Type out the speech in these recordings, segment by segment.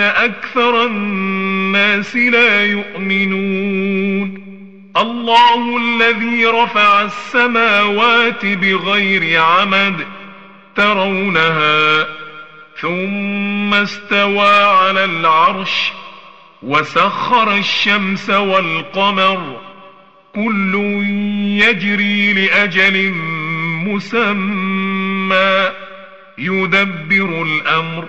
أكثر الناس لا يؤمنون الله الذي رفع السماوات بغير عمد ترونها ثم استوى على العرش وسخر الشمس والقمر كل يجري لأجل مسمى يدبر الأمر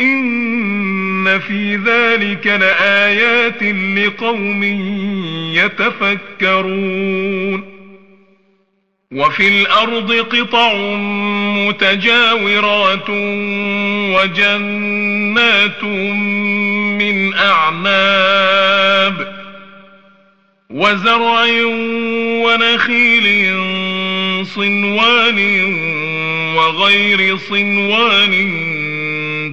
إن في ذلك لآيات لقوم يتفكرون وفي الأرض قطع متجاورات وجنات من أعناب وزرع ونخيل صنوان وغير صنوان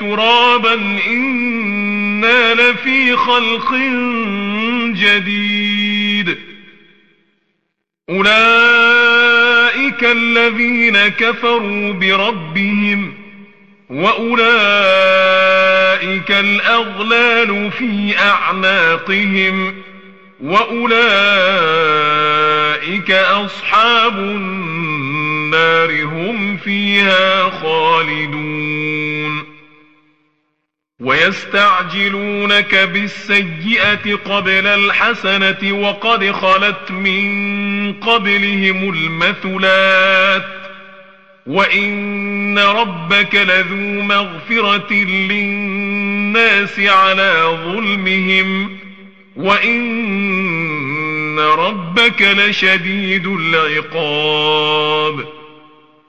ترابا إنا لفي خلق جديد أولئك الذين كفروا بربهم وأولئك الأغلال في أعناقهم وأولئك أصحاب النار هم فيها خالدون. ويستعجلونك بالسيئة قبل الحسنة وقد خلت من قبلهم المثلات. وإن ربك لذو مغفرة للناس على ظلمهم. وإن ربك لشديد العقاب.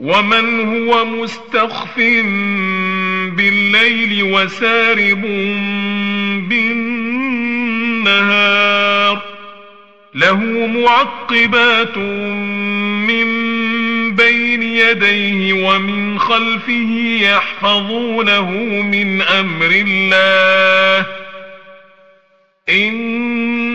ومن هو مستخف بالليل وسارب بالنهار له معقبات من بين يديه ومن خلفه يحفظونه من أمر الله. إن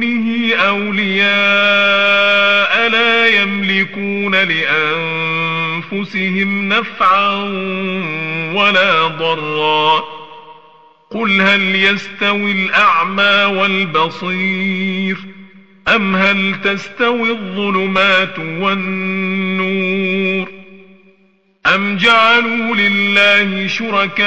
دونه أولياء لا يملكون لأنفسهم نفعا ولا ضرا. قل هل يستوي الأعمى والبصير أم هل تستوي الظلمات والنور أم جعلوا لله شركاء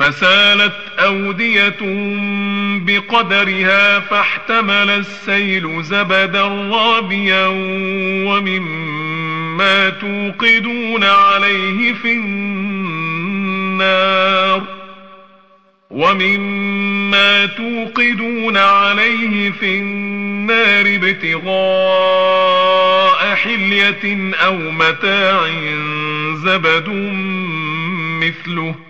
فسالت أودية بقدرها فاحتمل السيل زبدا رابيا ومما توقدون عليه في النار ومما توقدون عليه في النار ابتغاء حلية أو متاع زبد مثله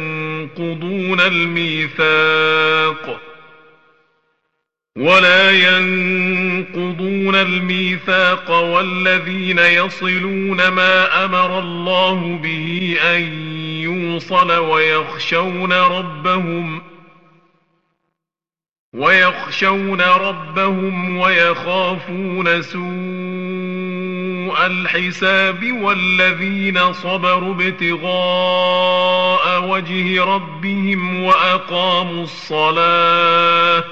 الميثاق ولا ينقضون الميثاق والذين يصلون ما أمر الله به أن يوصل ويخشون ربهم ويخشون ربهم ويخافون سوء الحساب والذين صبروا ابتغاء وجه ربهم وأقاموا الصلاة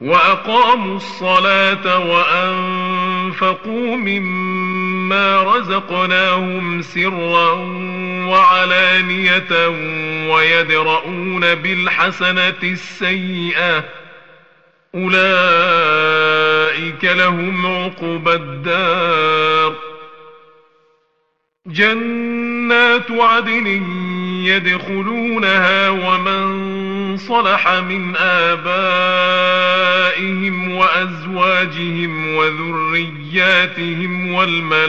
وأقاموا الصلاة وأنفقوا مما رزقناهم سرا وعلانية ويدرؤون بالحسنة السيئة أولئك لهم عقبى الدار. جنات عدن يدخلونها ومن صلح من آبائهم وأزواجهم وذرياتهم والملائكة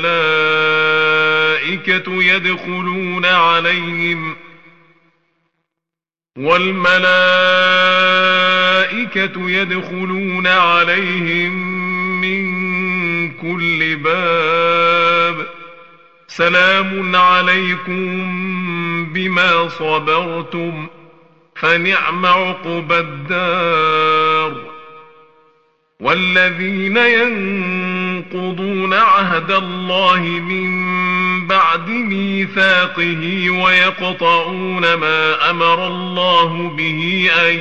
يدخلون عليهم والملائكة يدخلون عليهم من كل باب سلام عليكم بما صبرتم فنعم عقبى الدار والذين ينقضون عهد الله من بعد ميثاقه ويقطعون ما أمر الله به أن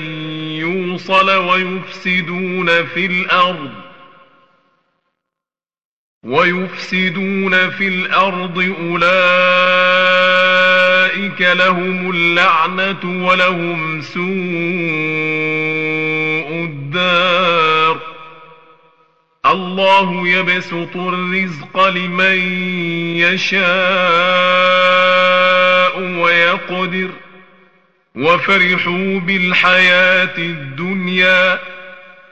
يوصل ويفسدون في الأرض ويفسدون في الأرض أولئك لهم اللعنة ولهم سوء الدار. الله يبسط الرزق لمن يشاء ويقدر. وفرحوا بالحياة الدنيا.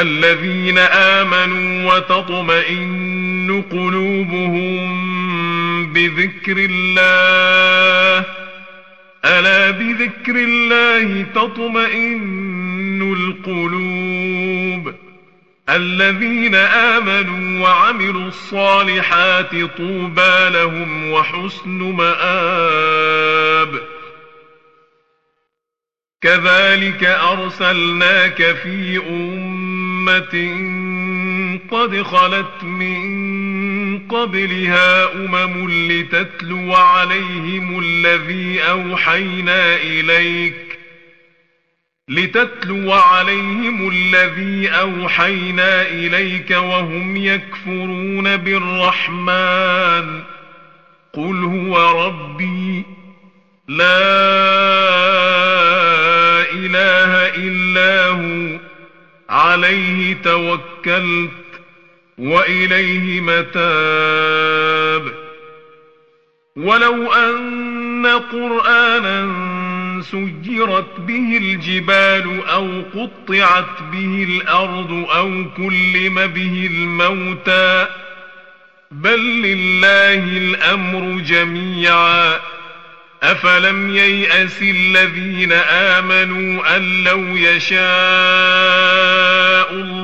الذين آمنوا وتطمئن قلوبهم بذكر الله. ألا بذكر الله تطمئن القلوب. الذين آمنوا وعملوا الصالحات طوبى لهم وحسن مآب. كذلك أرسلناك في أمة قد خلت من قبلها أمم لتتلو عليهم الذي أوحينا إليك لتتلو عليهم الذي أوحينا إليك وهم يكفرون بالرحمن قل هو ربي لا إله إلا هو عليه توكلت وإليه متاب. ولو أن قرآنا سجرت به الجبال أو قطعت به الأرض أو كلم به الموتى بل لله الأمر جميعا. أفلم ييأس الذين آمنوا أن لو يشاء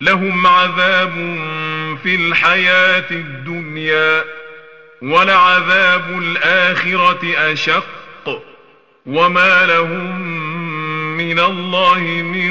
لهم عذاب في الحياة الدنيا ولعذاب الآخرة أشق وما لهم من الله من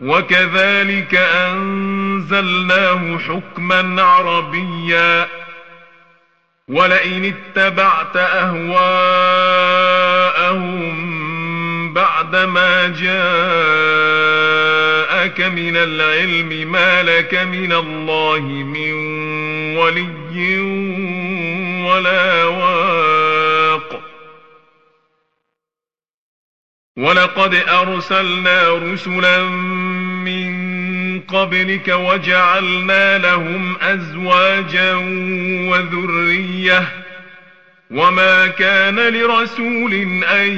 وكذلك أنزلناه حكما عربيا. ولئن اتبعت أهواءهم بعدما جاءك من العلم ما لك من الله من ولي ولا واق. ولقد أرسلنا رسلا قبلك وجعلنا لهم أزواجا وذرية وما كان لرسول أن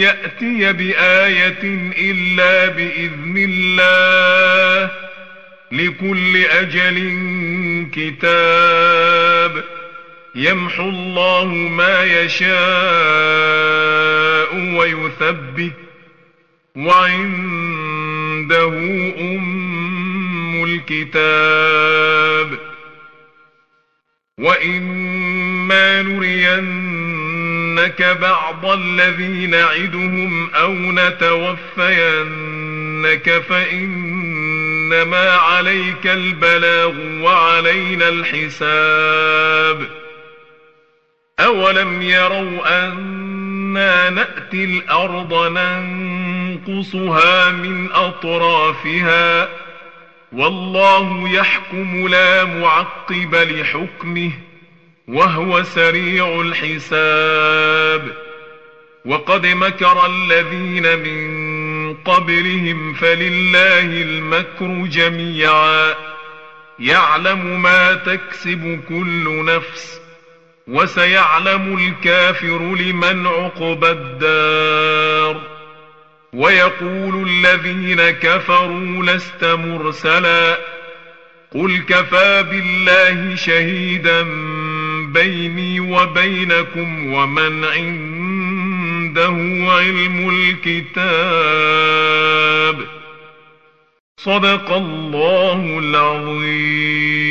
يأتي بآية إلا بإذن الله لكل أجل كتاب يمحو الله ما يشاء ويثبت وعنده أم الكتاب وإما نرينك بعض الذي نعدهم أو نتوفينك فإنما عليك البلاغ وعلينا الحساب أولم يروا أنا نأتي الأرض ننقصها من أطرافها ۖ والله يحكم لا معقب لحكمه وهو سريع الحساب. وقد مكر الذين من قبلهم فلله المكر جميعا. يعلم ما تكسب كل نفس وسيعلم الكافر لمن عقبى الدار. ويقول الذين كفروا لست مرسلا قل كفى بالله شهيدا بيني وبينكم ومن عنده علم الكتاب صدق الله العظيم